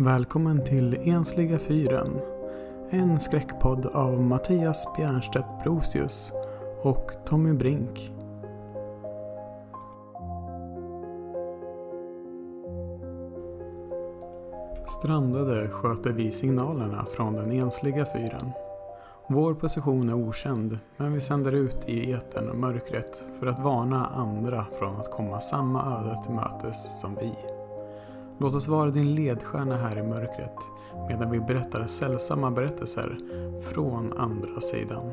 Välkommen till Ensliga fyren. En skräckpodd av Mattias Bjernstedt Brosius och Tommy Brink. Strandade sköter vi signalerna från den ensliga fyren. Vår position är okänd, men vi sänder ut i etern och mörkret för att varna andra från att komma samma öde till mötes som vi. Låt oss vara din ledstjärna här i mörkret medan vi berättar sällsamma berättelser från andra sidan.